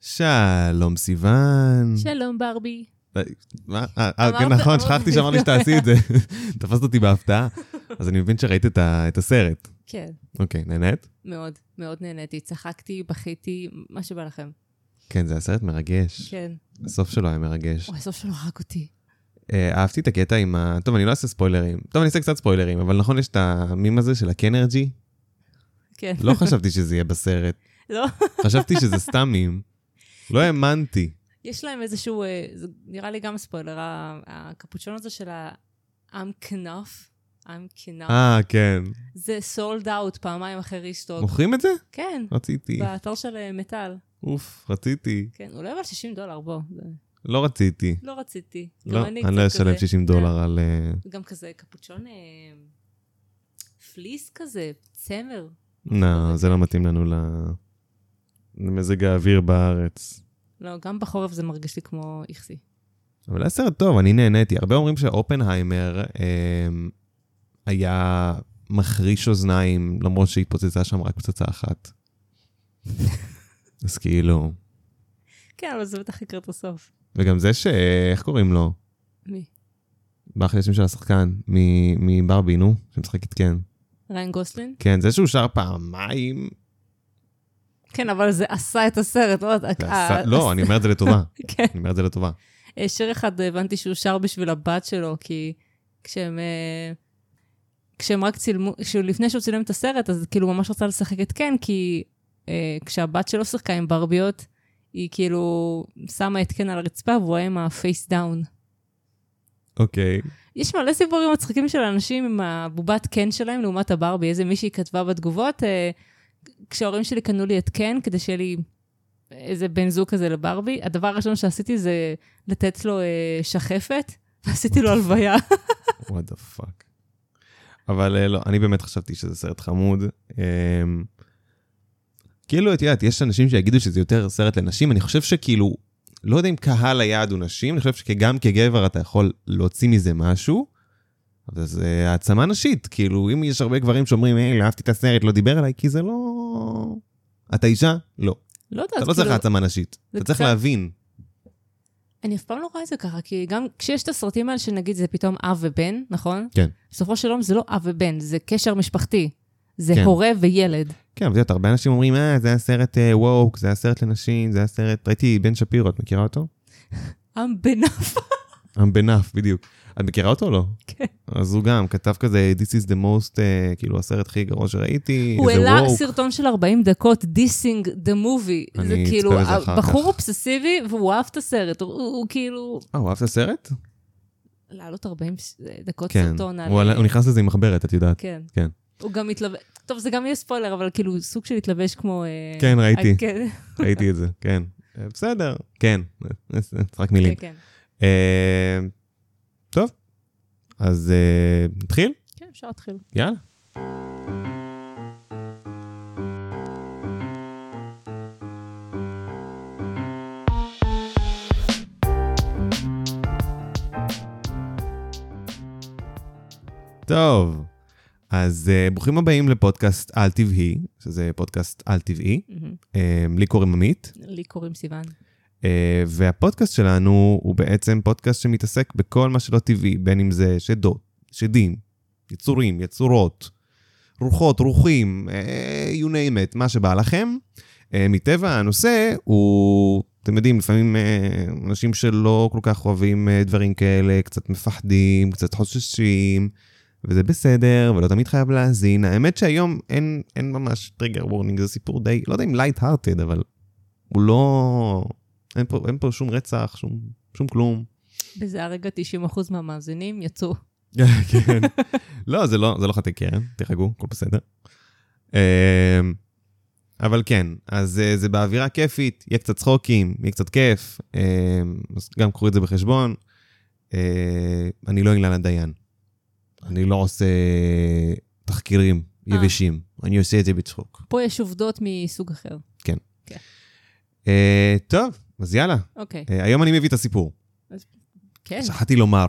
שלום סיוון. שלום ברבי. מה? אה, אה, כן, נכון, שכחתי שאמרת לי שתעשי את זה. תפסת אותי בהפתעה. אז אני מבין שראית את הסרט. כן, אוקיי, נהנית? מאוד, מאוד נהניתי. צחקתי, בכיתי, מה שבא לכם. כן, זה היה סרט מרגש. כן. הסוף שלו היה מרגש. וואי, הסוף שלו הרג אותי. אה, אהבתי את הקטע עם ה... טוב, אני לא אעשה ספוילרים. טוב, אני אעשה קצת ספוילרים, אבל נכון, יש את המים הזה של הקנרג'י? כן. לא חשבתי שזה יהיה בסרט. לא? חשבתי שזה סתם מים. לא האמנתי. יש להם איזשהו, אה, זה נראה לי גם ספוילר, הקפוצ'ון הזה של ה-I'm Kenough, I'm Kenough, אה, כן. זה sold out פעמיים אחרי restock. מוכרים את זה? כן, רציתי. באתר של אה, Mattel. אוף, רציתי. כן, אולי אבל 60 דולר, בוא. לא רציתי. לא רציתי. לא, אני לא אשלם כזה- 60 דולר על... אה, גם כזה קפוצ'ון פליס כזה, צמר. לא, זה לא מתאים לנו למזג האוויר בארץ. לא, גם בחורף זה מרגיש לי כמו איכסי. אבל היה סרט טוב, אני נהניתי. הרבה אומרים שאופנהיימר אה, היה מחריש אוזניים, למרות שהתפוצצה שם רק פצצה אחת. אז כאילו... כן, אבל זה בטח יקרה את הסוף. וגם זה ש... איך קוראים לו? מי? באח לשם של השחקן, מברבי, נו, שמשחק את כן. ריין גוסלין? כן, זה שהוא שר פעמיים... כן, אבל זה עשה את הסרט, לא יודעת. אה, לא, אני אומר את זה לטובה. כן. אני אומר את זה לטובה. אה, שיר אחד הבנתי שהוא שר בשביל הבת שלו, כי כשהם... אה, כשהם רק צילמו, לפני שהוא צילם את הסרט, אז כאילו ממש רצה לשחק את קן, כי אה, כשהבת שלו שיחקה עם ברביות, היא כאילו שמה את קן על הרצפה והוא היה עם ה face down. אוקיי. יש מלא סיפורים מצחיקים של אנשים עם הבובת קן שלהם לעומת הברבי. איזה מישהי כתבה בתגובות, אה, כשההורים שלי קנו לי את קן כדי שיהיה לי איזה בן זוג כזה לברבי, הדבר הראשון שעשיתי זה לתת לו אה, שחפת, ועשיתי לו הלוויה. what the fuck. אבל אה, לא, אני באמת חשבתי שזה סרט חמוד. אמ, כאילו, את יודעת, יש אנשים שיגידו שזה יותר סרט לנשים, אני חושב שכאילו, לא יודע אם קהל היעד הוא נשים, אני חושב שגם כגבר אתה יכול להוציא מזה משהו, אבל זה העצמה נשית, כאילו, אם יש הרבה גברים שאומרים, היי, לא אהבתי את הסרט, לא דיבר אליי, כי זה לא... אתה אישה? לא. לא יודעת, אתה לא צריך כאילו, העצמה נשית. אתה צריך להבין. אני אף פעם לא רואה את זה ככה, כי גם כשיש את הסרטים האלה שנגיד זה פתאום אב ובן, נכון? כן. בסופו של יום זה לא אב ובן, זה קשר משפחתי. זה כן. הורה וילד. כן, אבל את הרבה אנשים אומרים, אה, זה היה סרט אה, ווק, זה היה סרט לנשים, זה היה סרט... ראיתי בן שפירו, את מכירה אותו? עם בנף. עם בנף, בדיוק. את מכירה אותו או לא? כן. אז הוא גם כתב כזה, This is the most, uh, כאילו, הסרט הכי גרוע שראיתי, הוא העלה. סרטון של 40 דקות, דה מובי. אני זה כאילו, הבחור. אובססיבי, והוא אהב את הסרט. הוא- הוא כאילו... אה, הוא אהב את הסרט? לעלות 40 ס- דקות כן. סרטון על... הוא עלה- הוא נכנס לזה עם מחברת, את יודעת. כן. כן. הוא גם מתלבש... טוב, זה גם יהיה ספוילר, אבל כאילו, סוג של התלבש כמו... אה, כן, ראיתי. אה, כן, ראיתי את זה, כן. בסדר, כן. רק מילים. כן, כן. אה, טוב, אז אה, נתחיל? כן, אפשר להתחיל. יאללה. טוב, אז uh, ברוכים הבאים לפודקאסט על טבעי, שזה פודקאסט על טבעי. מהמם. Um, לי קוראים עמית, לי קוראים סיוון. Uh, והפודקאסט שלנו הוא בעצם פודקאסט שמתעסק בכל מה שלא טבעי, בין אם זה שדות, שדים, יצורים, יצורות, רוחות, רוחים, uh, you name it, מה שבא לכם. Uh, מטבע הנושא הוא, אתם יודעים, לפעמים אנשים שלא כל כך אוהבים דברים כאלה, קצת מפחדים, קצת חוששים, וזה בסדר, ולא תמיד חייב להאזין. האמת שהיום אין, אין ממש טריגר וורנינג, זה סיפור די, לא יודע אם light hearted, אבל הוא לא... אין פה, אין פה שום רצח, שום, שום כלום. בזה הרגע 90% מהמאזינים יצאו. כן. לא, זה לא, זה לא חטא קרן, תירגעו, הכל בסדר. אמ, אבל כן, אז אה, זה באווירה כיפית, יהיה קצת צחוקים, יהיה קצת כיף, אמ, אז גם קחו את זה בחשבון. אה, אני לא אילנה דיין. אני לא עושה תחקירים אה. יבשים, אני עושה את זה בצחוק. פה יש עובדות מסוג אחר. אה, טוב, אז יאללה, אוקיי. אה, היום אני מביא את הסיפור. כן. שכחתי לומר.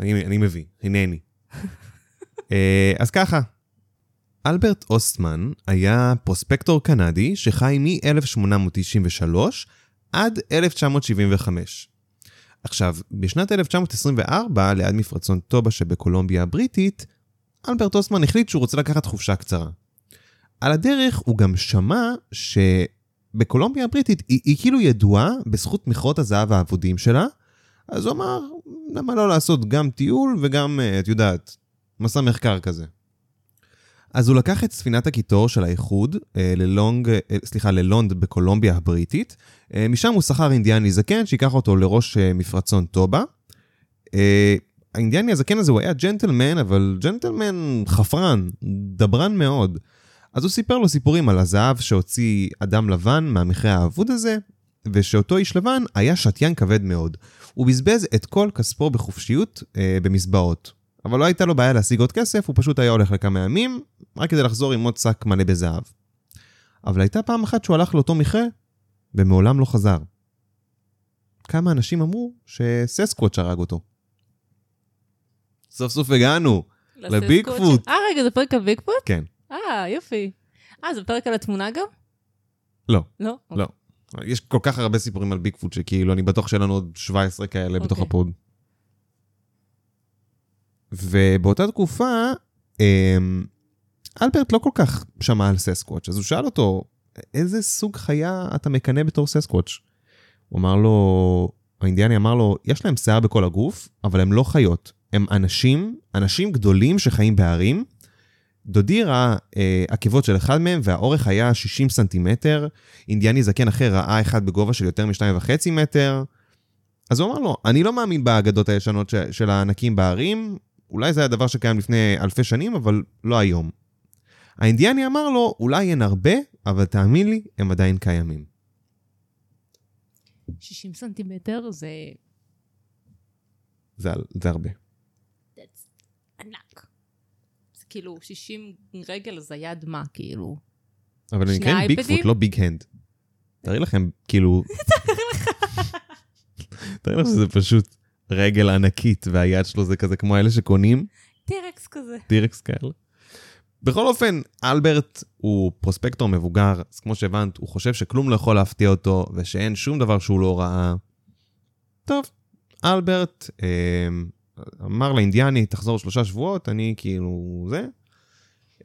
אני, אני מביא, הנני. אה, אז ככה, אלברט אוסטמן היה פרוספקטור קנדי שחי מ-1893 עד 1975. עכשיו, בשנת 1924, ליד מפרצון טובה שבקולומביה הבריטית, אלברט אוסמן החליט שהוא רוצה לקחת חופשה קצרה. על הדרך הוא גם שמע שבקולומביה הבריטית היא, היא כאילו ידועה בזכות מכרות הזהב האבודים שלה, אז הוא אמר, למה לא לעשות גם טיול וגם, אה, את יודעת, מסע מחקר כזה. אז הוא לקח את ספינת הקיטור של האיחוד אה, ללונג, אה, סליחה, ללונד בקולומביה הבריטית. משם הוא שכר אינדיאני זקן שיקח אותו לראש מפרצון טובה. האינדיאני הזקן הזה הוא היה ג'נטלמן, אבל ג'נטלמן חפרן, דברן מאוד. אז הוא סיפר לו סיפורים על הזהב שהוציא אדם לבן מהמכרה האבוד הזה, ושאותו איש לבן היה שתיין כבד מאוד. הוא בזבז את כל כספו בחופשיות אה, במזבעות. אבל לא הייתה לו בעיה להשיג עוד כסף, הוא פשוט היה הולך לכמה ימים, רק כדי לחזור עם עוד שק מלא בזהב. אבל הייתה פעם אחת שהוא הלך לאותו מכרה, ומעולם לא חזר. כמה אנשים אמרו שססקווץ' הרג אותו. סוף סוף הגענו. לביגפוט. אה, רגע, זה פרק על ביגפוט? כן. אה, יופי. אה, זה פרק על התמונה גם? לא. לא? לא. יש כל כך הרבה סיפורים על ביגפוט שכאילו אני בטוח שיהיה לנו עוד 17 כאלה בתוך אוקיי. הפוד. ובאותה תקופה, אמ, אלברט לא כל כך שמע על ססקוואץ', אז הוא שאל אותו, איזה סוג חיה אתה מקנא בתור ססקוואץ'? הוא אמר לו, האינדיאני אמר לו, יש להם שיער בכל הגוף, אבל הם לא חיות. הם אנשים, אנשים גדולים שחיים בהרים. דודי ראה אה, עקבות של אחד מהם, והאורך היה 60 סנטימטר. אינדיאני זקן אחר ראה אחד בגובה של יותר מ-2.5 מטר. אז הוא אמר לו, אני לא מאמין באגדות הישנות ש- של הענקים בהרים, אולי זה היה דבר שקיים לפני אלפי שנים, אבל לא היום. האינדיאני אמר לו, אולי אין הרבה, אבל תאמין לי, הם עדיין קיימים. 60 סנטימטר זה זה, זה הרבה. ענק. כאילו 60 רגל זה יד מה, כאילו. אבל הם שני נקראים? ביגפוט, לא ביג הנד. תארי לכם, כאילו... תארי לך שזה פשוט רגל ענקית, והיד שלו זה כזה כמו אלה שקונים טירקס כזה. טירקס כאלה. בכל אופן, אלברט הוא פרוספקטור מבוגר, אז כמו שהבנת, הוא חושב שכלום לא יכול להפתיע אותו, ושאין שום דבר שהוא לא ראה. טוב, אלברט אה, אמר לאינדיאני, תחזור שלושה שבועות, אני כאילו זה.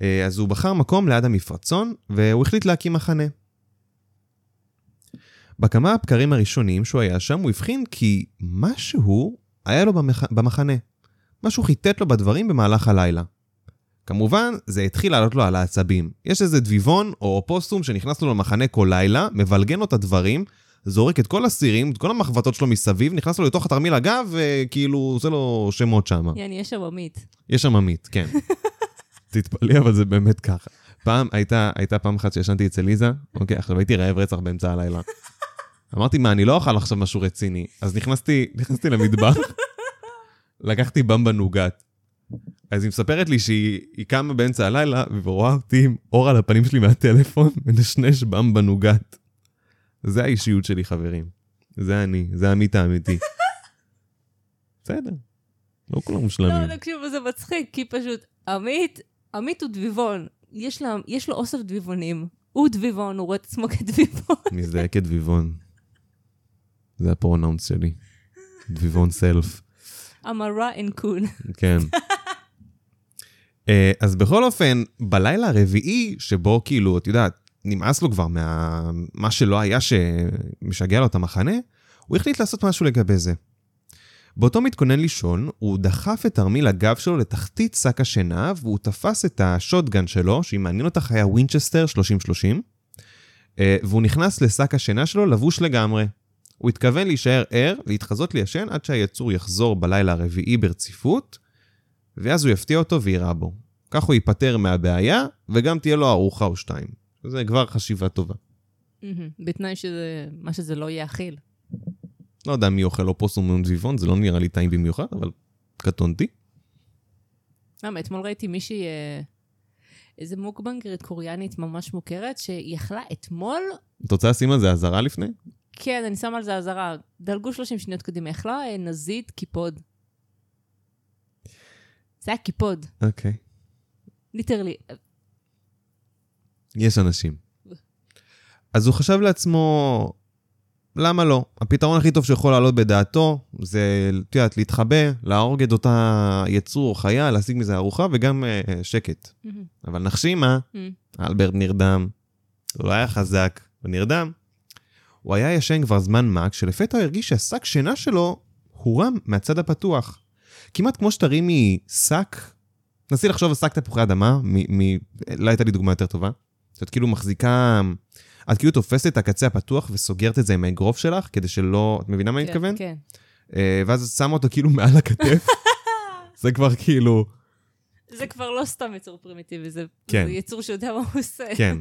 אה, אז הוא בחר מקום ליד המפרצון, והוא החליט להקים מחנה. בכמה הבקרים הראשונים שהוא היה שם, הוא הבחין כי משהו היה לו במח... במחנה. משהו חיטט לו בדברים במהלך הלילה. כמובן, זה התחיל לעלות לו על העצבים. יש איזה דביבון או אופוסום שנכנס לו למחנה כל לילה, מבלגן לו את הדברים, זורק את כל הסירים, את כל המחבטות שלו מסביב, נכנס לו לתוך התרמיל הגב, וכאילו עושה לו שמות שם. יעני, יש שם עמית. יש שם עמית, כן. תתפלאי, אבל זה באמת ככה. פעם, הייתה, הייתה פעם אחת שישנתי אצל ליזה, אוקיי, עכשיו הייתי רעב רצח באמצע הלילה. אמרתי, מה, אני לא אוכל עכשיו משהו רציני. אז נכנסתי, נכנסתי למטבח, לקחתי במבה נוגת. אז היא מספרת לי שהיא היא קמה באמצע הלילה, ורואה אותי עם אור על הפנים שלי מהטלפון, מנשנש במבה נוגת. זה האישיות שלי, חברים. זה אני, זה עמית האמיתי. בסדר, לא כולם לא, מושלמים. תקשיבו, זה מצחיק, כי פשוט עמית, עמית הוא דביבון. יש, לה, יש לו אוסף דביבונים. הוא דביבון, הוא רואה את עצמו כדביבון. מזדהה כדביבון. זה הפרונאונס שלי. דביבון סלף. אמרה אנקון. כן. אה, אז בכל אופן, בלילה הרביעי, שבו כאילו, את יודעת, נמאס לו כבר מה... מה שלא היה שמשגע לו את המחנה, הוא החליט לעשות משהו לגבי זה. באותו מתכונן לישון, הוא דחף את תרמיל הגב שלו לתחתית שק השינה, והוא תפס את ה shotgun שלו, שאם מעניין אותך היה ווינצ'סטר 3030, אה, והוא נכנס לשק השינה שלו לבוש לגמרי. הוא התכוון להישאר ער, להתחזות לישן עד שהיצור יחזור בלילה הרביעי ברציפות, ואז הוא יפתיע אותו ויירה בו. כך הוא ייפטר מהבעיה, וגם תהיה לו ארוחה או שתיים. זה כבר חשיבה טובה. בתנאי שזה, מה שזה לא יאכיל. לא יודע מי אוכל אופוסום ודביבון, זה לא נראה לי טעים במיוחד, אבל קטונתי. למה, אתמול ראיתי מישהי, אה, איזה מוקבנגרית קוריאנית ממש מוכרת, שהיא אכלה אתמול, את רוצה לשים על זה אזהרה לפני? כן, אני שמה על זה אזהרה, דלגו 30 שניות קדימה, אכלה אה, נזיד קיפוד. זה היה קיפוד, אוקיי. literally. יש אנשים. אז הוא חשב לעצמו, למה לא? הפתרון הכי טוב שיכול לעלות בדעתו זה, את יודעת, להתחבא, להרוג את אותה יצור או חיה, להשיג מזה ארוחה וגם uh, שקט. מהמם. אבל נחשי מה? מהמם. אלברט נרדם. הוא לא היה חזק, הוא נרדם. הוא היה ישן כבר זמן מה, כשלפתע הוא הרגיש שהשק שינה שלו הורם מהצד הפתוח. כמעט כמו שתרימי שק, נסי לחשוב על שק תפוחי אדמה, מ- מ- לא הייתה לי דוגמה יותר טובה. את כאילו מחזיקה, את כאילו תופסת את הקצה הפתוח וסוגרת את זה עם האגרוף שלך, כדי שלא, את מבינה מה אני כן, מתכוון? כן. אה, ואז את שמה אותו כאילו מעל הכתף. זה כבר כאילו, זה כבר לא סתם יצור פרימיטיבי, זה כן. זה יצור שיודע מה הוא עושה. כן.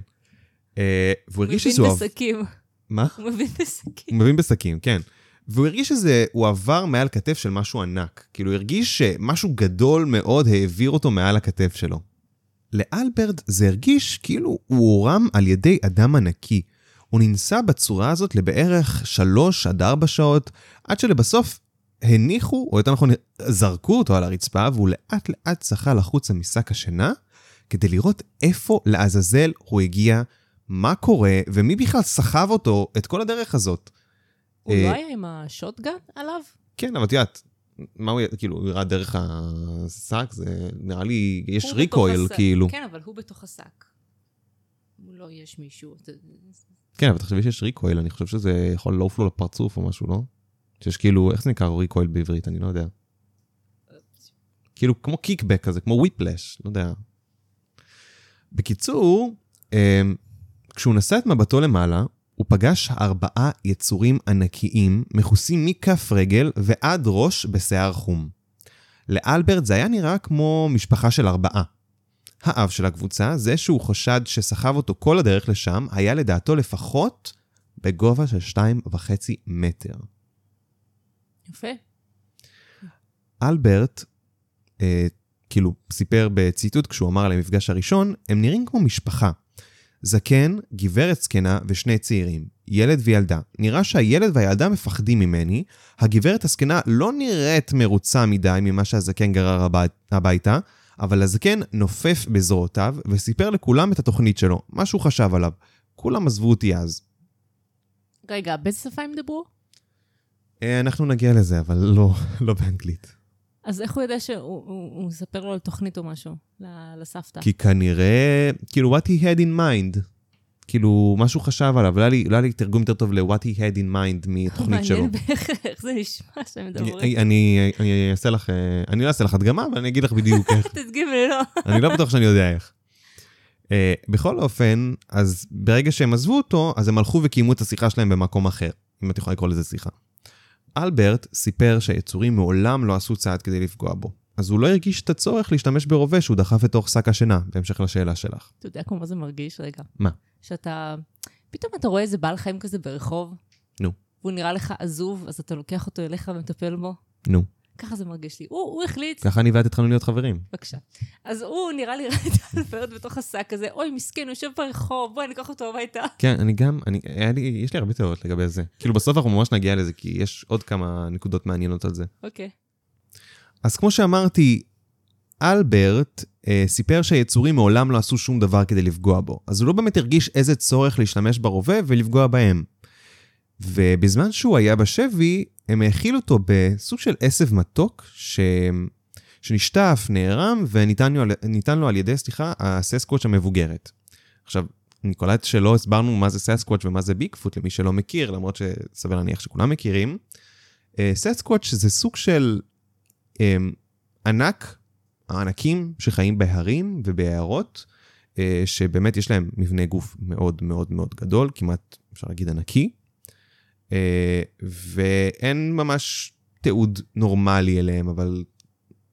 אה, והוא הוא הרגיש מבין שזה... אוהב- בשקים. מה? הוא מבין בשקים. הוא מבין בשקים, כן. והוא הרגיש שזה, הוא עבר מעל כתף של משהו ענק. כאילו, הוא הרגיש שמשהו גדול מאוד העביר אותו מעל הכתף שלו. לאלברט זה הרגיש כאילו הוא הורם על ידי אדם ענקי. הוא ננסה בצורה הזאת לבערך שלוש עד ארבע שעות, עד שלבסוף הניחו, או יותר נכון, זרקו אותו על הרצפה, והוא לאט לאט צחה לחוצה משק השינה, כדי לראות איפה לעזאזל הוא הגיע, מה קורה, ומי בכלל סחב אותו את כל הדרך הזאת. הוא אה, לא היה עם השוטגן עליו? כן, אבל את יודעת, מה הוא, כאילו, הוא ירד דרך השק, זה נראה לי, יש ריקויל. כאילו. כן, אבל הוא בתוך השק. לא יש מישהו. כן, אבל תחשבי שיש ריקויל, אני חושב שזה יכול לעוף לו לפרצוף או משהו, לא? שיש כאילו, איך זה נקרא ריקויל בעברית? אני לא יודע. כאילו, כמו קיקבק כזה, כמו וויפלש, לא יודע. בקיצור, אמ, כשהוא נשא את מבטו למעלה, הוא פגש ארבעה יצורים ענקיים, מכוסים מכף רגל ועד ראש בשיער חום. לאלברט זה היה נראה כמו משפחה של ארבעה. האב של הקבוצה, זה שהוא חשד שסחב אותו כל הדרך לשם, היה לדעתו לפחות בגובה של שתיים וחצי מטר. יפה. אלברט, אה, כאילו, סיפר בציטוט כשהוא אמר על המפגש הראשון, הם נראים כמו משפחה. זקן, גברת זקנה ושני צעירים, ילד וילדה. נראה שהילד והילדה מפחדים ממני, הגברת הזקנה לא נראית מרוצה מדי ממה שהזקן גרר הבית, הביתה, אבל הזקן נופף בזרועותיו וסיפר לכולם את התוכנית שלו, מה שהוא חשב עליו. כולם עזבו אותי אז. רגע, באיזה שפה הם דיברו? אה, אנחנו נגיע לזה, אבל לא, לא באנגלית. אז איך הוא יודע שהוא הוא- הוא מספר לו על תוכנית או משהו? לסבתא. כי כנראה, כאילו, what he had in mind. כאילו, משהו חשב עליו, לא היה לי, לא היה לי תרגום יותר טוב ל-what he had in mind מתוכנית שלו. מעניין בערך איך זה נשמע שהם מדברים. אני, אעשה לך, אה, אני לא אעשה לך הדגמה, אבל אני אגיד לך בדיוק איך. תדגים לי, לא. אני לא בטוח שאני יודע איך. Uh, בכל אופן, אז ברגע שהם עזבו אותו, אז הם הלכו וקיימו את השיחה שלהם במקום אחר, אם את יכולה לקרוא לזה שיחה. אלברט סיפר שהיצורים מעולם לא עשו צעד כדי לפגוע בו, אז הוא לא הרגיש את הצורך להשתמש ברובה שהוא דחף לתוך שק השינה, בהמשך לשאלה שלך. אתה יודע כמו מה זה מרגיש? רגע. מה? שאתה... פתאום אתה רואה איזה בעל חיים כזה ברחוב, נו. והוא נראה לך עזוב, אז אתה לוקח אותו אליך ומטפל בו. נו, ככה זה מרגיש לי. הוא, הוא החליט, ככה אני ואת התחלנו להיות חברים. בבקשה. אז הוא נראה לי ראה את בתוך השק הזה, אוי, מסכן, הוא יושב ברחוב, בואי, אני אקח אותו הביתה. כן, אני גם, אני, לי, יש לי הרבה תיאוריות לגבי זה. כאילו בסוף אנחנו ממש נגיע לזה, כי יש עוד כמה נקודות מעניינות על זה. אוקיי. אז כמו שאמרתי, אלברט אה, סיפר שהיצורים מעולם לא עשו שום דבר כדי לפגוע בו, אז הוא לא באמת הרגיש איזה צורך להשתמש ברובה ולפגוע בהם. ובזמן שהוא היה בשבי, הם האכילו אותו בסוג של עשב מתוק, ש... שנשטף, נערם, וניתן לו, על- ידי, סליחה, הססקוואץ' המבוגרת. עכשיו, אני קולט שלא הסברנו מה זה ססקוואץ' ומה זה ביגפוט, למי שלא מכיר, למרות שסביר להניח שכולם מכירים. אה, ססקוואץ' זה סוג של אמ, ענק, הענקים שחיים בהרים וביערות, אה, שבאמת יש להם מבנה גוף מאוד מאוד מאוד גדול, כמעט אפשר להגיד ענקי, אה, ואין ממש תיעוד נורמלי אליהם, אבל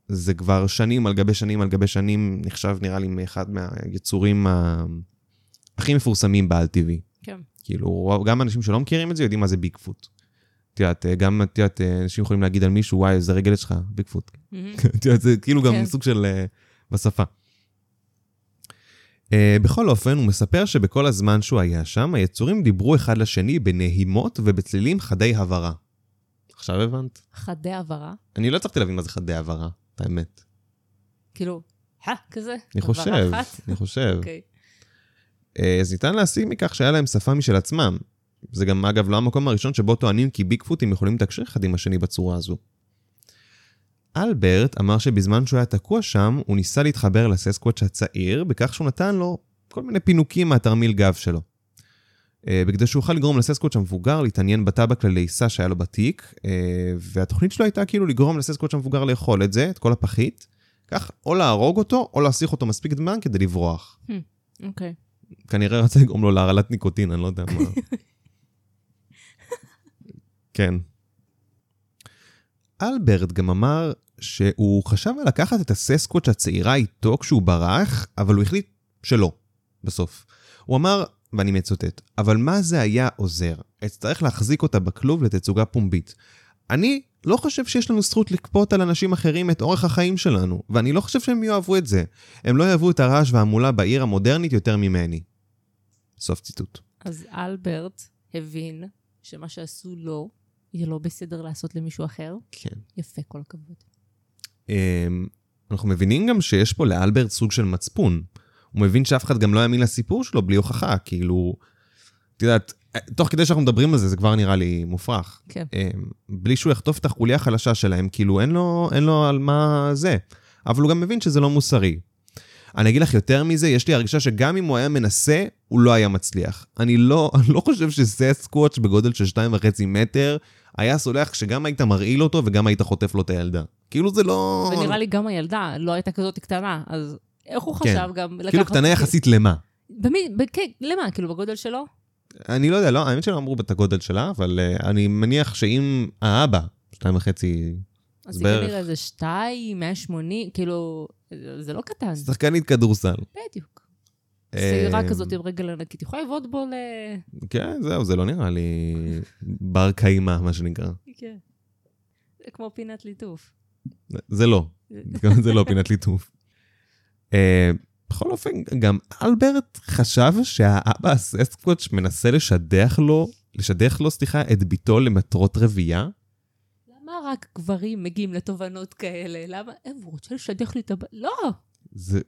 זה כבר שנים על גבי שנים על גבי שנים, נחשב נראה לי מאחד מהיצורים ה... הכי מפורסמים בעל טבעי. כן. כאילו, גם אנשים שלא מכירים את זה יודעים מה זה ביגפוט. את יודעת, גם, את יודעת, אנשים יכולים להגיד על מישהו, וואי, איזה רגל יש לך, ביגפוט. את יודעת, זה כאילו גם כן. סוג של אה, בשפה. אה, בכל אופן, הוא מספר שבכל הזמן שהוא היה שם, היצורים דיברו אחד לשני בנהימות ובצלילים חדי הברה. עכשיו הבנת? חדי הברה. אני לא הצלחתי להבין מה זה חדי הברה, את האמת. כאילו, הא, כזה. אני חושב. אני חושב. אוקיי. אה, אז ניתן להסיק מכך שהיה להם שפה משל עצמם. זה גם, אגב, לא המקום הראשון שבו טוענים כי ביגפוטים יכולים לתקשר אחד עם השני בצורה הזו. אלברט אמר שבזמן שהוא היה תקוע שם, הוא ניסה להתחבר לססקוואץ' הצעיר, בכך שהוא נתן לו כל מיני פינוקים מהתרמיל גב שלו. אה, בכדי שהוא יוכל לגרום לססקוואץ' המבוגר להתעניין בטבק ללעיסה שהיה לו בתיק, אה, והתוכנית שלו הייתה כאילו לגרום לססקוואץ' המבוגר לאכול את זה, את כל הפחית, כך או להרוג אותו, או להסיך אותו מספיק זמן כדי לברוח. אוקיי. כנראה רצה לגרום לו להרעלת ניקוטין, אני לא יודע מה. כן. אלברט גם אמר שהוא חשב על לקחת את הססקוואץ' הצעירה איתו כשהוא ברח, אבל הוא החליט שלא, בסוף. הוא אמר, ואני מצוטט, אבל מה זה היה עוזר? אצטרך להחזיק אותה בכלוב לתצוגה פומבית. אני לא חושב שיש לנו זכות לכפות על אנשים אחרים את אורח החיים שלנו, ואני לא חושב שהם יאהבו את זה. הם לא יאהבו את הרעש וההמולה בעיר המודרנית יותר ממני. סוף ציטוט. אז אלברט הבין שמה שעשו לו, יהיה לא בסדר לעשות למישהו אחר. כן. יפה, כל הכבוד. אמ, אנחנו מבינים גם שיש פה לאלברט סוג של מצפון. הוא מבין שאף אחד גם לא יאמין לסיפור שלו בלי הוכחה, כאילו... את יודעת, תוך כדי שאנחנו מדברים על זה, זה כבר נראה לי מופרך. כן. אמ, בלי שהוא יחטוף את החוליה החלשה שלהם, כאילו אין לו, אין לו על מה זה. אבל הוא גם מבין שזה לא מוסרי. אני אגיד לך יותר מזה, יש לי הרגשה שגם אם הוא היה מנסה, הוא לא היה מצליח. אני לא, אני לא חושב שזה סקוואץ' בגודל של 2.5 מטר, היה סולח כשגם היית מרעיל אותו וגם היית חוטף לו את הילדה. כאילו זה לא... ונראה לי גם הילדה לא הייתה כזאת קטנה, אז איך הוא כן. חשב גם לקחת... כאילו קטנה יחסית למה? במי, כן, למה? כאילו בגודל שלו? אני לא יודע, לא, האמת שלא אמרו את הגודל שלה, אבל uh, אני מניח שאם האבא, שתיים וחצי, אז היא בערך. כנראה איזה שתיים, 180, כאילו, זה לא קטן. שחקנית כדורסל. בדיוק. צעירה אה, כזאת עם רגל ענקית, יכולה לבעוט בו ל... כן, זהו, זה לא נראה לי בר קיימא, מה שנקרא. כן. זה כמו פינת ליטוף. זה לא, זה לא פינת ליטוף. אה, בכל אופן, גם אלברט חשב שהאבא הססקוואץ' מנסה לשדך לו, לשדך לו, סליחה, את ביתו למטרות רבייה. למה רק גברים מגיעים לתובנות כאלה? למה? אה, הוא רוצה לשדך לי את הב... לא! זה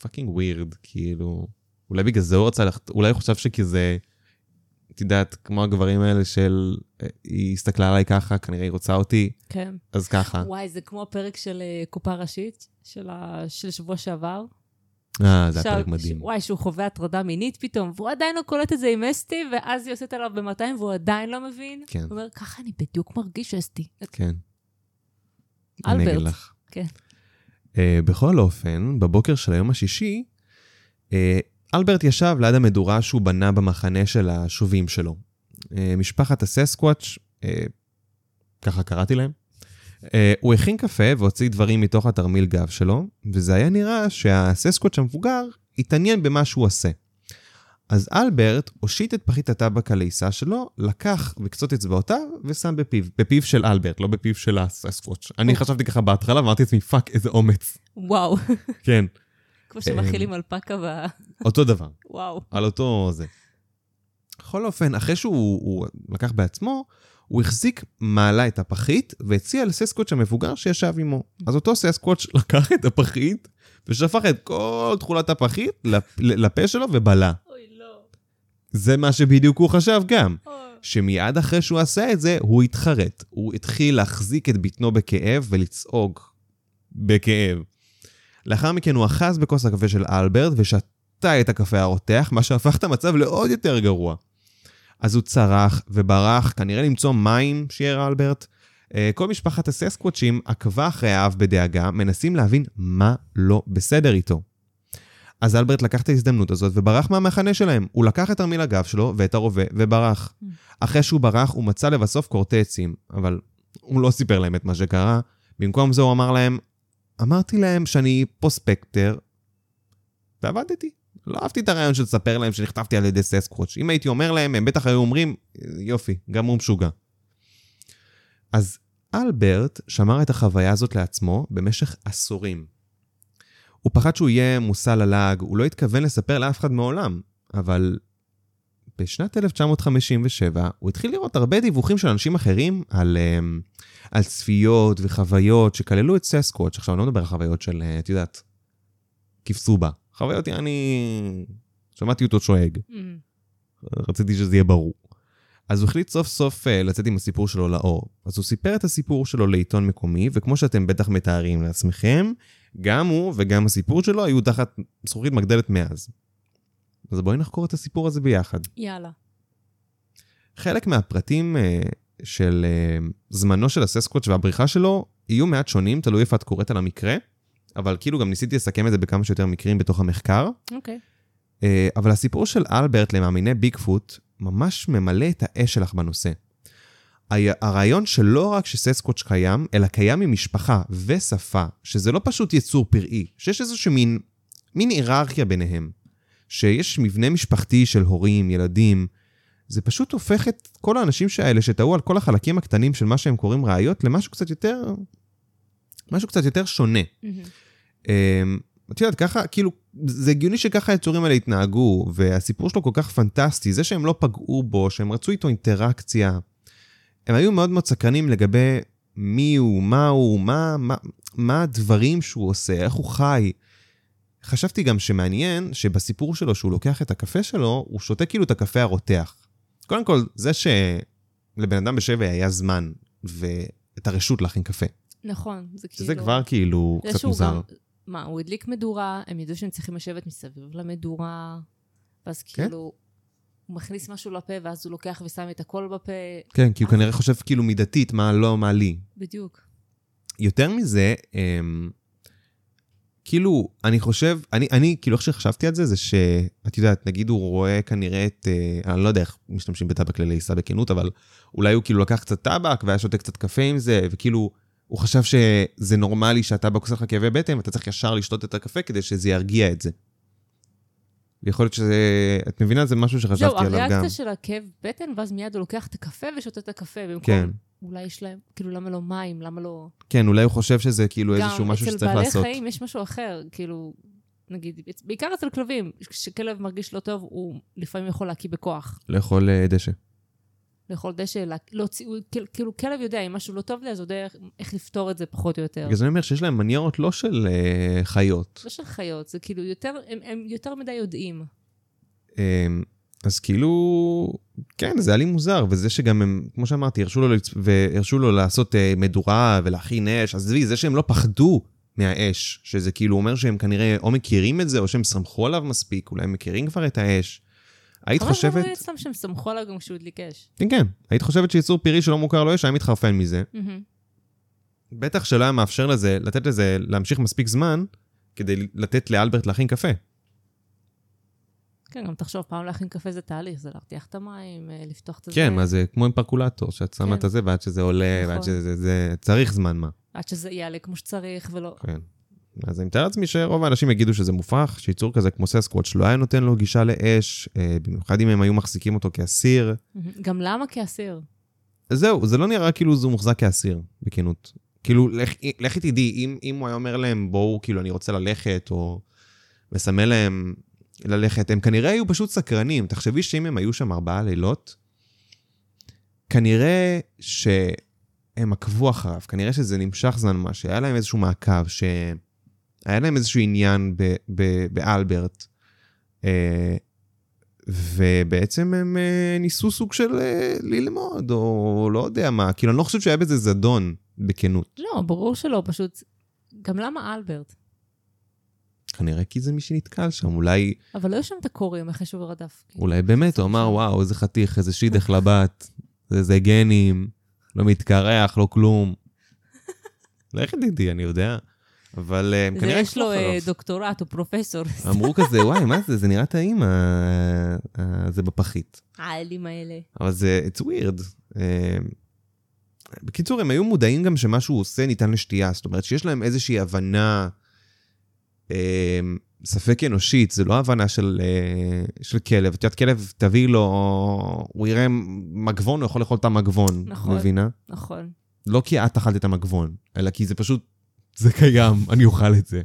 fucking weird, כאילו... אולי בגלל זה הוא רצה. אולי הוא חשב שכזה, את יודעת, כמו הגברים האלה של, אה, היא הסתכלה עליי ככה, כנראה היא רוצה אותי, כן. אז ככה. וואי, זה כמו הפרק של אה, קופה ראשית, של, ה... של שבוע שעבר. אה, זה היה פרק מדהים. ש... וואי, שהוא חווה הטרדה מינית פתאום, והוא עדיין לא קולט את זה עם אסתי, ואז היא יוצאת עליו ב-200 והוא עדיין לא מבין. כן. הוא אומר, ככה אני בדיוק מרגיש אסתי. כן. אני אגיד אלברט. לך. כן. אה, בכל אופן, בבוקר של היום השישי, אה, אלברט ישב ליד המדורה שהוא בנה במחנה של השובים שלו. אה, משפחת הססקוואץ', אה, ככה קראתי להם, אה, הוא הכין קפה והוציא דברים מתוך התרמיל גב שלו, וזה היה נראה שהססקוואץ' המבוגר התעניין במה שהוא עושה. אז אלברט הושיט את פחית הטבק הלעיסה שלו, לקח בקצות אצבעותיו ושם בפיו. בפיו של אלברט, לא בפיו של הססקוואץ'. אני חשבתי ככה בהתחלה ואמרתי לעצמי, fuck, איזה אומץ. וואו, כן, כמו שמאכילים אלפקה ב... אותו דבר, וואו. על אותו זה. בכל אופן, אחרי שהוא הוא לקח בעצמו, הוא החזיק מעלה את הפחית והציע לססקוואץ' המבוגר שישב עמו. אז אותו ססקוואץ' לקח את הפחית ושפך את כל תכולת הפחית לפ- לפה שלו ובלע. אוי, לא. זה מה שבדיוק הוא חשב גם. שמיד אחרי שהוא עשה את זה, הוא התחרט. הוא התחיל להחזיק את בטנו בכאב ולצעוק בכאב. לאחר מכן הוא אחז בכוס הקפה של אלברט ושתה את הקפה הרותח, מה שהפך את המצב לעוד יותר גרוע. אז הוא צרח וברח, כנראה למצוא מים, שיער אלברט. אה, כל משפחת הססקוואצ'ים עקבה אחרי האב בדאגה, מנסים להבין מה לא בסדר איתו. אז אלברט לקח את ההזדמנות הזאת וברח מהמחנה שלהם. הוא לקח את תרמיל הגב שלו ואת הרובה וברח. אחרי שהוא ברח, הוא מצא לבסוף קורטי עצים, אבל הוא לא סיפר להם את מה שקרה. במקום זה הוא אמר להם, אמרתי להם שאני פרוספקטר, ועבדתי. לא אהבתי את הרעיון של לספר להם שנחטפתי על ידי ססקוואץ'. אם הייתי אומר להם, הם בטח היו אומרים, יופי, גם הוא משוגע. אז אלברט שמר את החוויה הזאת לעצמו במשך עשורים. הוא פחד שהוא יהיה מושא ללעג, הוא לא התכוון לספר לאף אחד מעולם, אבל בשנת 1957 הוא התחיל לראות הרבה דיווחים של אנשים אחרים על, אמ, על צפיות וחוויות שכללו את ססקוואץ'. עכשיו, אני לא מדבר על חוויות של, אה, את יודעת, כפסובה. חוויות, אני... שמעתי אותו שואג. Mm. רציתי שזה יהיה ברור. אז הוא החליט סוף סוף uh, לצאת עם הסיפור שלו לאור. אז הוא סיפר את הסיפור שלו לעיתון מקומי, וכמו שאתם בטח מתארים לעצמכם, גם הוא וגם הסיפור שלו היו תחת זכוכית מגדלת מאז. אז בואי נחקור את הסיפור הזה ביחד. יאללה. חלק מהפרטים uh, של uh, זמנו של הססקוואץ' והבריחה שלו יהיו מעט שונים, תלוי איפה את קוראת על המקרה, אבל כאילו גם ניסיתי לסכם את זה בכמה שיותר מקרים בתוך המחקר. אוקיי. Uh, אבל הסיפור של אלברט למאמיני ביגפוט ממש ממלא את האש שלך בנושא. הרעיון שלא רק שססקוואץ' קיים, אלא קיים עם משפחה ושפה, שזה לא פשוט יצור פראי, שיש איזושהי מין, מין היררכיה ביניהם. שיש מבנה משפחתי של הורים, ילדים, זה פשוט הופך את כל האנשים האלה שטעו על כל החלקים הקטנים של מה שהם קוראים ראיות למשהו קצת יותר... משהו קצת יותר שונה. אמ, את יודעת, ככה, כאילו, זה הגיוני שככה היצורים האלה התנהגו, והסיפור שלו כל כך פנטסטי, זה שהם לא פגעו בו, שהם רצו איתו אינטראקציה. הם היו מאוד מאוד סקרנים לגבי מי הוא, מה הוא, מה, מה, מה הדברים שהוא עושה, איך הוא חי. חשבתי גם שמעניין שבסיפור שלו, שהוא לוקח את הקפה שלו, הוא שותה כאילו את הקפה הרותח. קודם כל, זה שלבן אדם בשבי היה זמן ואת הרשות להכין קפה. נכון, זה כאילו... שזה כבר כאילו קצת מוזר. גם- מה, הוא הדליק מדורה, הם ידעו שהם צריכים לשבת מסביב למדורה, ואז כן. כאילו, הוא מכניס משהו לפה, ואז הוא לוקח ושם את הכל בפה, כן, כי הוא כנראה חושב כאילו מידתית, מה לא, מה לי. בדיוק. יותר מזה, אמ, כאילו, אני חושב, אני, אני, כאילו, איך שחשבתי על זה, זה שאת יודעת, נגיד הוא רואה כנראה את, אה, אני לא יודע איך משתמשים בטבק ללעיסה בכנות, אבל אולי הוא כאילו לקח קצת טבק והיה שותה קצת קפה עם זה, וכאילו, הוא חשב שזה נורמלי שהטבק עושה לך כאבי בטן, ואתה צריך ישר לשתות את הקפה כדי שזה ירגיע את זה. ויכול להיות שזה, את מבינה? זה משהו זהו, שחשבתי עליו גם. הריאקציה של הכאב בטן, ואז מיד הוא לוקח את הקפה ושותה את הקפה, במקום, כן, אולי יש להם, כאילו, למה לא מים, למה לא... כן, אולי הוא חושב שזה כאילו איזשהו משהו גם שצריך אצל לעשות. בעלי חיים יש משהו אחר, כאילו, נגיד, בעיקר אצל כלבים, כשכלב מרגיש לא טוב, הוא לפעמים יכול להקיא בכוח. לאכול אה, דשא. לאכול דשא, לה- להוציא, כאילו- כלב יודע, אם משהו לא טוב לי, אז הוא יודע איך- איך לפתור את זה פחות או יותר. בגלל זה אני אומר שיש להם מניירות לא של אה, חיות. לא של חיות, זה כאילו יותר, הם, הם יותר מדי יודעים. אז כאילו, כן, זה היה לי מוזר, וזה שגם הם, כמו שאמרתי, הרשו לו, לצ- והרשו לו לעשות אה, מדורה ולהכין אש, אז עזבי, זה שהם לא פחדו מהאש, שזה כאילו אומר שהם כנראה או מכירים את זה, או שהם סמכו עליו מספיק, אולי הם מכירים כבר את האש. היית אבל חושבת, זה סתם שהם סמכו עליו גם כשהוא הדליק אש. כן, כן, היית חושבת שיצור פירי שלא מוכר לו אש, היה מתחרפן מזה. מהמם. בטח שלא היה מאפשר לזה, לתת לזה להמשיך מספיק זמן, כדי לתת לאלברט להכין קפה. כן, גם תחשוב, פעם להכין קפה זה תהליך, זה להרתיח את המים, אה, לפתוח את זה. כן, מה זה כמו עם פרקולטור, שאת שמה כן. את הזה, ועד שזה עולה, ועד נכון. שזה, זה, צריך זמן מה. עד שזה יעלה כמו שצריך, ולא... כן. אז אני מתאר לעצמי שרוב האנשים יגידו שזה מופרך, שיצור כזה כמו ססקוואץ' לא היה נותן לו גישה לאש, אה, במיוחד אם הם היו מחזיקים אותו כאסיר. גם למה כאסיר? זהו, זה לא נראה כאילו זה מוחזק כאסיר, בכנות. כאילו, לכי תדעי, אם, אם הוא היה אומר להם, בואו, כאילו, אני רוצה ללכת, או מסמן להם ללכת, הם כנראה היו פשוט סקרנים. תחשבי שאם הם היו שם ארבעה לילות, כנראה שהם עקבו אחריו, כנראה שזה נמשך זמן מה, שהיה להם איזשהו מעקב, שהיה להם איזשהו עניין ב, ב, באלברט, אה, ובעצם הם אה, ניסו סוג של אה, ללמוד, או לא יודע מה, כאילו, אני לא חושב שהיה בזה זדון, בכנות. לא, ברור שלא, פשוט... גם למה אלברט? כנראה כי זה מי שנתקל שם, אולי, אבל לא היו שם את הקוראים אחרי שהוא רדף. כאילו. אולי באמת, הוא אמר, וואו, איזה חתיך, איזה שידך לבת, איזה גנים, לא מתקרח, לא כלום. לכי תדעי, אני יודע. אבל אה, הם זה כנראה יש לו אה, אחריו. דוקטורט או פרופסור. אמרו כזה, וואי, מה זה, זה נראה טעים, זה בפחית. האלים האלה. אבל זה, it's weird. אה, בקיצור, הם היו מודעים גם שמה שהוא עושה ניתן לשתייה, זאת אומרת שיש להם איזושהי הבנה ספק אנושית, זה לא הבנה של, אה, של כלב. את יודעת, כלב, תביא לו, הוא יראה מגבון, הוא יכול לאכול את המגבון, נכון. מבינה? נכון. לא כי את אכלת את המגבון, אלא כי זה פשוט, זה קיים, אני אוכל את זה.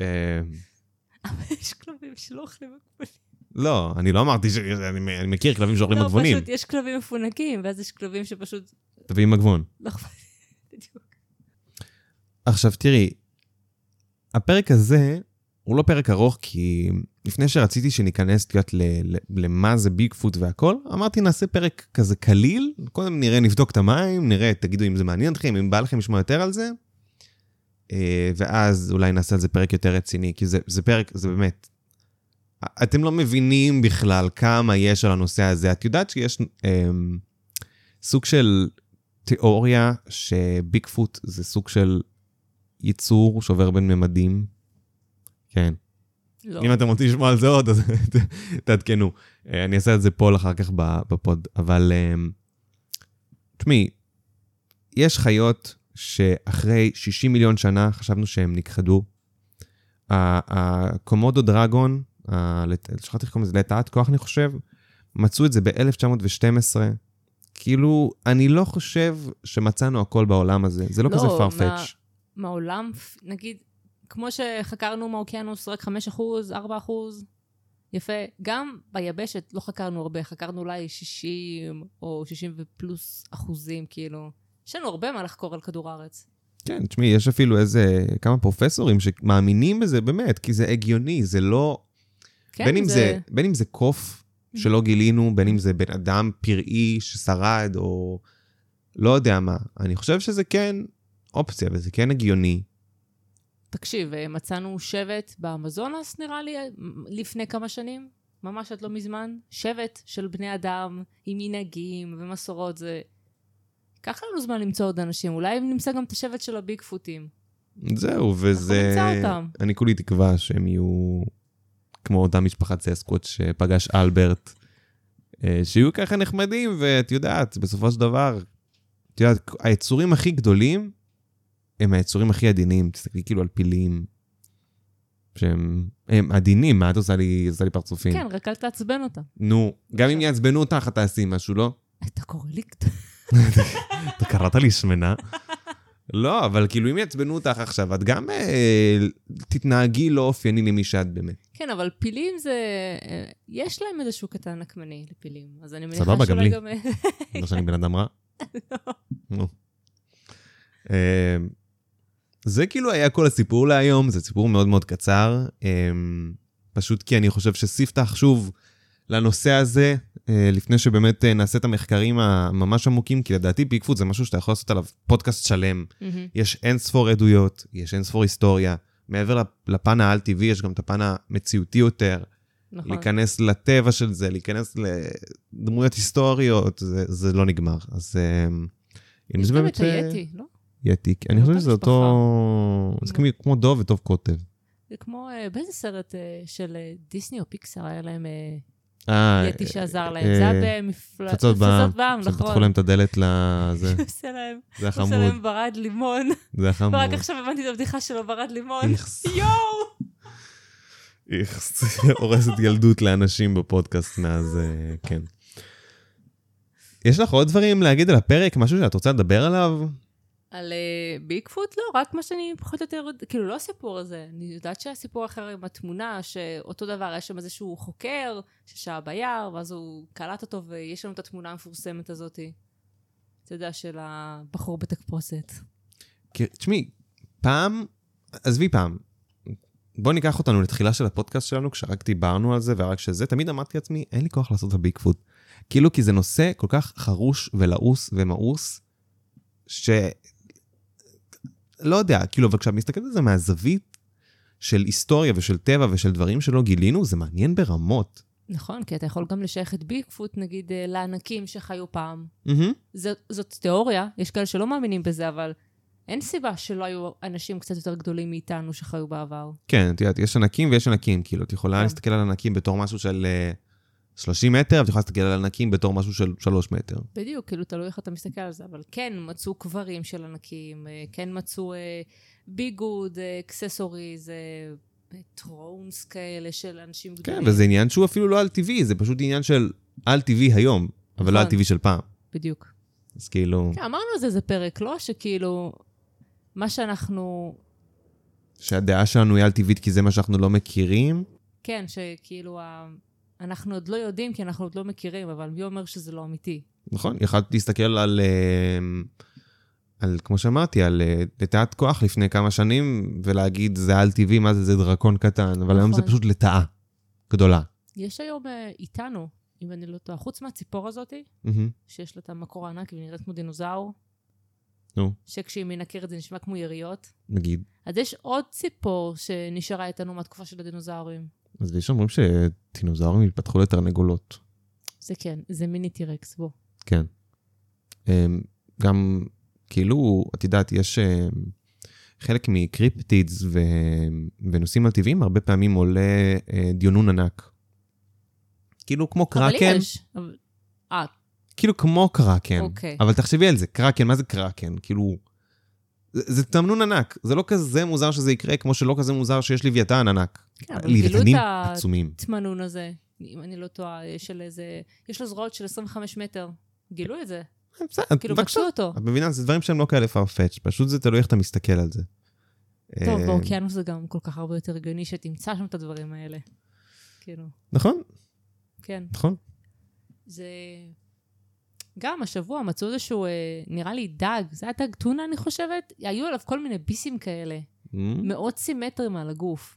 אה, אבל יש כלבים שלא אוכלים מגבונים. לא, אני לא אמרתי ש... אני, אני מכיר כלבים שאוכלים לא, מגבונים. פשוט יש כלבים מפונקים, ואז יש כלבים שפשוט... תביאי מגבון. לא אכפת. בדיוק. עכשיו תראי, הפרק הזה הוא לא פרק ארוך כי לפני שרציתי שניכנס, ל- למה זה ביגפוט והכל, אמרתי, נעשה פרק כזה קליל, קודם נראה, נבדוק את המים, נראה, תגידו אם זה מעניין אתכם, אם בא לכם לשמוע יותר על זה, אה, ואז אולי נעשה על זה פרק יותר רציני, כי זה, זה פרק, זה באמת... אתם לא מבינים בכלל כמה יש על הנושא הזה. את יודעת שיש אה, סוג של תיאוריה שביגפוט זה סוג של ייצור שעובר בין ממדים? כן. לא. אם אתם רוצים לשמוע על זה עוד, אז תעדכנו. אה, אני אעשה את זה פה אחר כך בפוד. אבל אה, תשמעי, יש חיות שאחרי 60 מיליון שנה חשבנו שהם נכחדו. הקומודו דרגון, שכחתי איך קוראים לזה, לטעת כוח אני חושב, מצאו את זה ב-1912. כאילו, אני לא חושב שמצאנו הכל בעולם הזה, זה לא, לא, כזה מה- farfetch. מהעולם, נגיד, כמו שחקרנו מהאוקיינוס רק 5 אחוז, 4 אחוז, יפה. גם ביבשת לא חקרנו הרבה, חקרנו אולי 60 או 60 ופלוס אחוזים, כאילו. יש לנו הרבה מה לחקור על כדור הארץ. כן, תשמעי, יש אפילו איזה כמה פרופסורים שמאמינים בזה באמת, כי זה הגיוני, זה לא... כן, בין, אם זה... בין אם זה קוף שלא גילינו, בין אם זה בן אדם פראי ששרד, או לא יודע מה. אני חושב שזה כן אופציה, וזה כן הגיוני. תקשיב, אה, מצאנו שבט באמזונס, נראה לי, אה, לפני כמה שנים, ממש עד לא מזמן. שבט של בני אדם עם מנהגים ומסורות, זה... ייקח לנו זמן למצוא עוד אנשים, אולי נמצא גם את השבט של הביגפוטים. זהו, וזה... נמצא אותם. אני כולי תקווה שהם יהיו כמו אותה משפחת ססקוט שפגש אלברט, אה, שיהיו ככה נחמדים, ואת יודעת, בסופו של דבר, את יודעת, היצורים הכי גדולים הם היצורים הכי עדינים. תסתכלי כאילו על פילים, שהם הם עדינים, מה את עושה לי, עושה לי פרצופים? כן, רק אל תעצבן אותם. נו, גם אם יעצבנו אותך, את תעשי משהו, לא? אתה קורא לי... אתה קראת לי שמנה? לא, אבל כאילו אם יעצבנו אותך עכשיו, את גם אה, תתנהגי לא אופייני למי שאת באמת. כן, אבל פילים זה... אה, יש להם איזשהו קטן נקמני לפילים, אז אני מניחה סבבה, גם לי. לא שאני בן אדם רע. נו. זה כאילו היה כל הסיפור להיום, זה סיפור מאוד מאוד קצר. אה, פשוט כי אני חושב שספתח שוב לנושא הזה, אה, לפני שבאמת אה, נעשה את המחקרים הממש עמוקים, כי לדעתי פיקפוט זה משהו שאתה יכול לעשות עליו פודקאסט שלם. מהמם. יש אין ספור עדויות, יש אין ספור היסטוריה. מעבר לפן העל-טבעי, יש גם את הפן המציאותי יותר. נכון. להיכנס לטבע של זה, להיכנס לדמויות היסטוריות, זה, זה לא נגמר. אז יש גם. את היתי, לא? יתי, אני חושב שזה אותו... זה כמו- דוב וטוב קוטב. זה כמו, אה, באיזה סרט אה, של אה, דיסני או פיקסר היה להם יתי שעזר להם? זה היה במפלצות בעם. נכון. להם את הדלת לזה. עושה להם, זה הוא עושה להם ברד לימון. זה היה חמוד. ורק עכשיו הבנתי את הבדיחה שלו, ברד לימון. איכס. יואו! איכס, הורסת ילדות לאנשים בפודקאסט מאז, כן. יש לך עוד דברים להגיד על הפרק? משהו שאת רוצה לדבר עליו? על אה, ביגפוט? לא, רק מה שאני פחות או יותר, כאילו לא הסיפור הזה. אני יודעת שהסיפור האחר עם התמונה, שאותו דבר, יש שם איזשהו חוקר ששהה ביער, ואז הוא קלט אותו, ויש לנו את התמונה המפורסמת הזאתי. אתה יודע, של הבחור בתקפוסת. תשמעי, פעם, עזבי פעם, בוא ניקח אותנו לתחילה של הפודקאסט שלנו, כשרק דיברנו על זה ורק שזה, תמיד אמרתי לעצמי, אין לי כוח לעשות את הביגפוט. כאילו, כי זה נושא כל כך חרוש ולעוס ומאוס, ש... לא יודע, כאילו, אבל כשאת מסתכלת על זה מהזווית של היסטוריה ושל טבע ושל דברים שלא גילינו, זה מעניין ברמות. נכון, כי אתה יכול גם לשייך את ביגפוט, נגיד, אה, לענקים שחיו פעם. מהמם. זאת, זאת תיאוריה, יש כאלה שלא מאמינים בזה, אבל אין סיבה שלא היו אנשים קצת יותר גדולים מאיתנו שחיו בעבר. כן, את יודעת, יש ענקים ויש ענקים, כאילו, את יכולה כן. להסתכל על ענקים בתור משהו של אה, 30 מטר, ואת יכולה להסתכל על ענקים בתור משהו של 3 מטר. בדיוק, כאילו, תלוי איך אתה מסתכל על זה, אבל כן מצאו קברים של ענקים, אה, כן מצאו אה, ביגוד, accessories, אה, thrones כאלה של אנשים כן, גדולים. וזה עניין שהוא אפילו לא על-טבעי, זה פשוט עניין של על-טבעי היום, אבל לא נכון. על-טבעי של פעם. בדיוק. אז כאילו, כן, אמרנו על זה איזה פרק, לא? שכאילו, מה שאנחנו... שהדעה שלנו היא על-טבעית כי זה מה שאנחנו לא מכירים, כן, שכאילו, ה... אנחנו עוד לא יודעים כי אנחנו עוד לא מכירים, אבל מי אומר שזה לא אמיתי? נכון? יכולת להסתכל על, אה, על כמו שאמרתי, על אה, לטאת כוח לפני כמה שנים, ולהגיד זה על-טבעי, מה זה, זה דרקון קטן, אבל היום זה נכון. פשוט לטאה. גדולה. יש היום אה, איתנו, אם אני לא טועה, חוץ מהציפור הזאתי, מהמם. שיש לה את המקור הענק והיא נראית כמו דינוזאור, נו, שכשהיא מנקרת זה נשמע כמו יריות. נגיד. אז יש עוד ציפור שנשארה איתנו מהתקופה של הדינוזאורים. אז יש אומרים שטינוזאורים התפתחו לתרנגולות. זה כן, זה מיני טירקס, בוא. כן. אמ, גם, כאילו, את יודעת, יש אמ, חלק מקריפטידס ו... ונושאים על טבעיים, הרבה פעמים עולה אה, דיונון ענק. כאילו כמו אבל קרקן, יש. אבל- אה, כאילו כמו קרקן. אוקיי. אבל תחשבי על זה, קרקן, מה זה קרקן? כאילו... זה, זה תמנון ענק, זה לא כזה מוזר שזה יקרה, כמו שלא כזה מוזר שיש לוויתן ענק. כן, אבל גילו לוויתנים את עצומים. התמנון הזה, אם אני לא טועה, של איזה... יש לו זרועות של 25 מטר. גילו את זה. בסדר, כאילו. מצאו אותו. את מבינה, זה דברים שהם לא כאלה farfetch, פשוט זה תלוי איך אתה מסתכל על זה. טוב, אה, באוקיינוס זה גם כל כך הרבה יותר הגיוני שתמצא שם את הדברים האלה. כאילו, נכון, כן. נכון. זה... גם השבוע מצאו איזשהו, אה, נראה לי דג, זה היה דג טונה, אני חושבת. היו עליו כל מיני ביסים כאלה, Mm, מאוד סימטריים על הגוף.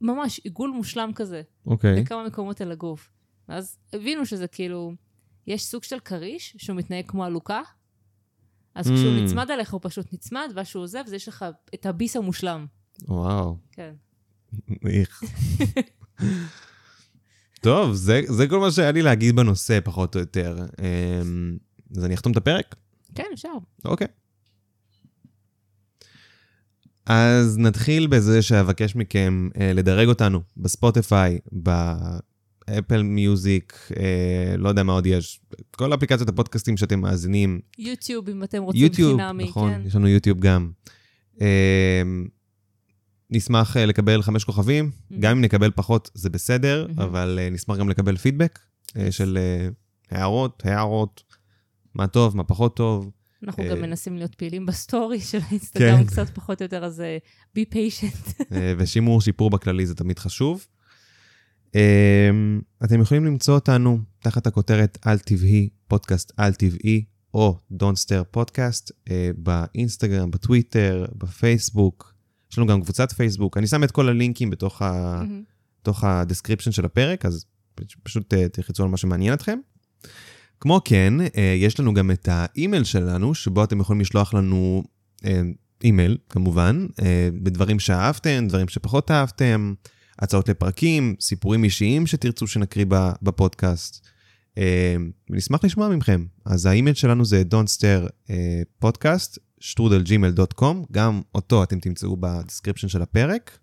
ממש עיגול מושלם כזה, אוקיי. בכמה מקומות על הגוף. ואז הבינו שזה כאילו, יש סוג של כריש שהוא מתנהג כמו עלוקה, אז כשהוא Mm. נצמד אליך הוא פשוט נצמד, ואז שהוא עוזב, אז יש לך את הביס המושלם. וואו, כן. איך. טוב, זה, זה כל מה שהיה לי להגיד בנושא, פחות או יותר. אמ, אז אני אחתום את הפרק? כן, אפשר. אוקיי. אז נתחיל בזה שאבקש מכם אה, לדרג אותנו בספוטיפיי, באפל מיוזיק, אה, לא יודע מה עוד יש, כל אפליקציות הפודקאסטים שאתם מאזינים, יוטיוב, אם אתם רוצים יוטיוב, חינמי, נכון, כן. יש לנו יוטיוב גם. אה, נשמח אה, לקבל חמש כוכבים, Mhm. גם אם נקבל פחות זה בסדר, Mhm. אבל אה, נשמח גם לקבל פידבק אה. של הערות, הערות, מה טוב, מה פחות טוב. אנחנו גם מנסים להיות פעילים בסטורי של האינסטגרם כן. קצת פחות או יותר, אז be patient. אה, ושימור, שיפור בכללי זה תמיד חשוב. אה, אתם יכולים למצוא אותנו תחת הכותרת על טבעי, פודקאסט על טבעי, או Don't Stare פודקאסט, באינסטגרם, בטוויטר, בפייסבוק. יש לנו גם קבוצת פייסבוק. אני שם את כל הלינקים בתוך, ה... בתוך ה description של הפרק, אז פשוט אה, תלחצו על מה שמעניין אתכם. כמו כן, אה, יש לנו גם את האימייל שלנו, שבו אתם יכולים לשלוח לנו אה, אימייל, כמובן, בדברים שאהבתם, דברים שפחות אהבתם, הצעות לפרקים, סיפורים אישיים שתרצו שנקריא בפודקאסט. ונשמח לשמוע מכם. אז האימייל שלנו זה don't stare podcast, שטרודל Gmail.com, גם אותו אתם תמצאו ב description של הפרק.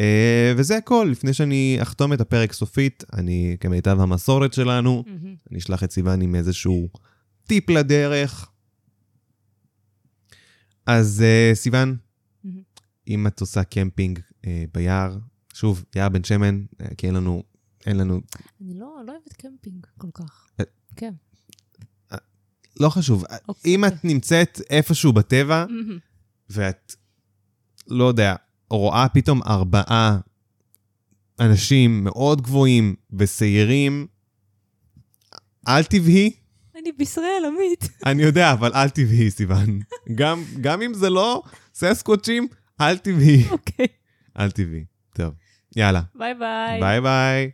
אה, וזה הכל, לפני שאני אחתום את הפרק סופית, אני כמיטב המסורת שלנו, מהמם. אני אשלח את סיוון עם איזשהו טיפ לדרך. אז אה, סיוון, מהמם. אם את עושה קמפינג אה, ביער, שוב, יער בן שמן, אה, כי אין לנו, אין לנו, אני לא לא אוהבת קמפינג כל כך. אה, כן. לא חשוב, אוקיי. אם את נמצאת איפשהו בטבע, מהמם. ואת, לא יודע, רואה פתאום ארבעה אנשים מאוד גבוהים ושעירים, אל תבהי, אני בישראל, עמית. אני יודע, אבל אל תבהי, סיוון. גם, גם אם זה לא ססקוואצ'ים, אל תבהי. אוקיי. אל תבהי. טוב, יאללה. ביי ביי. ביי ביי.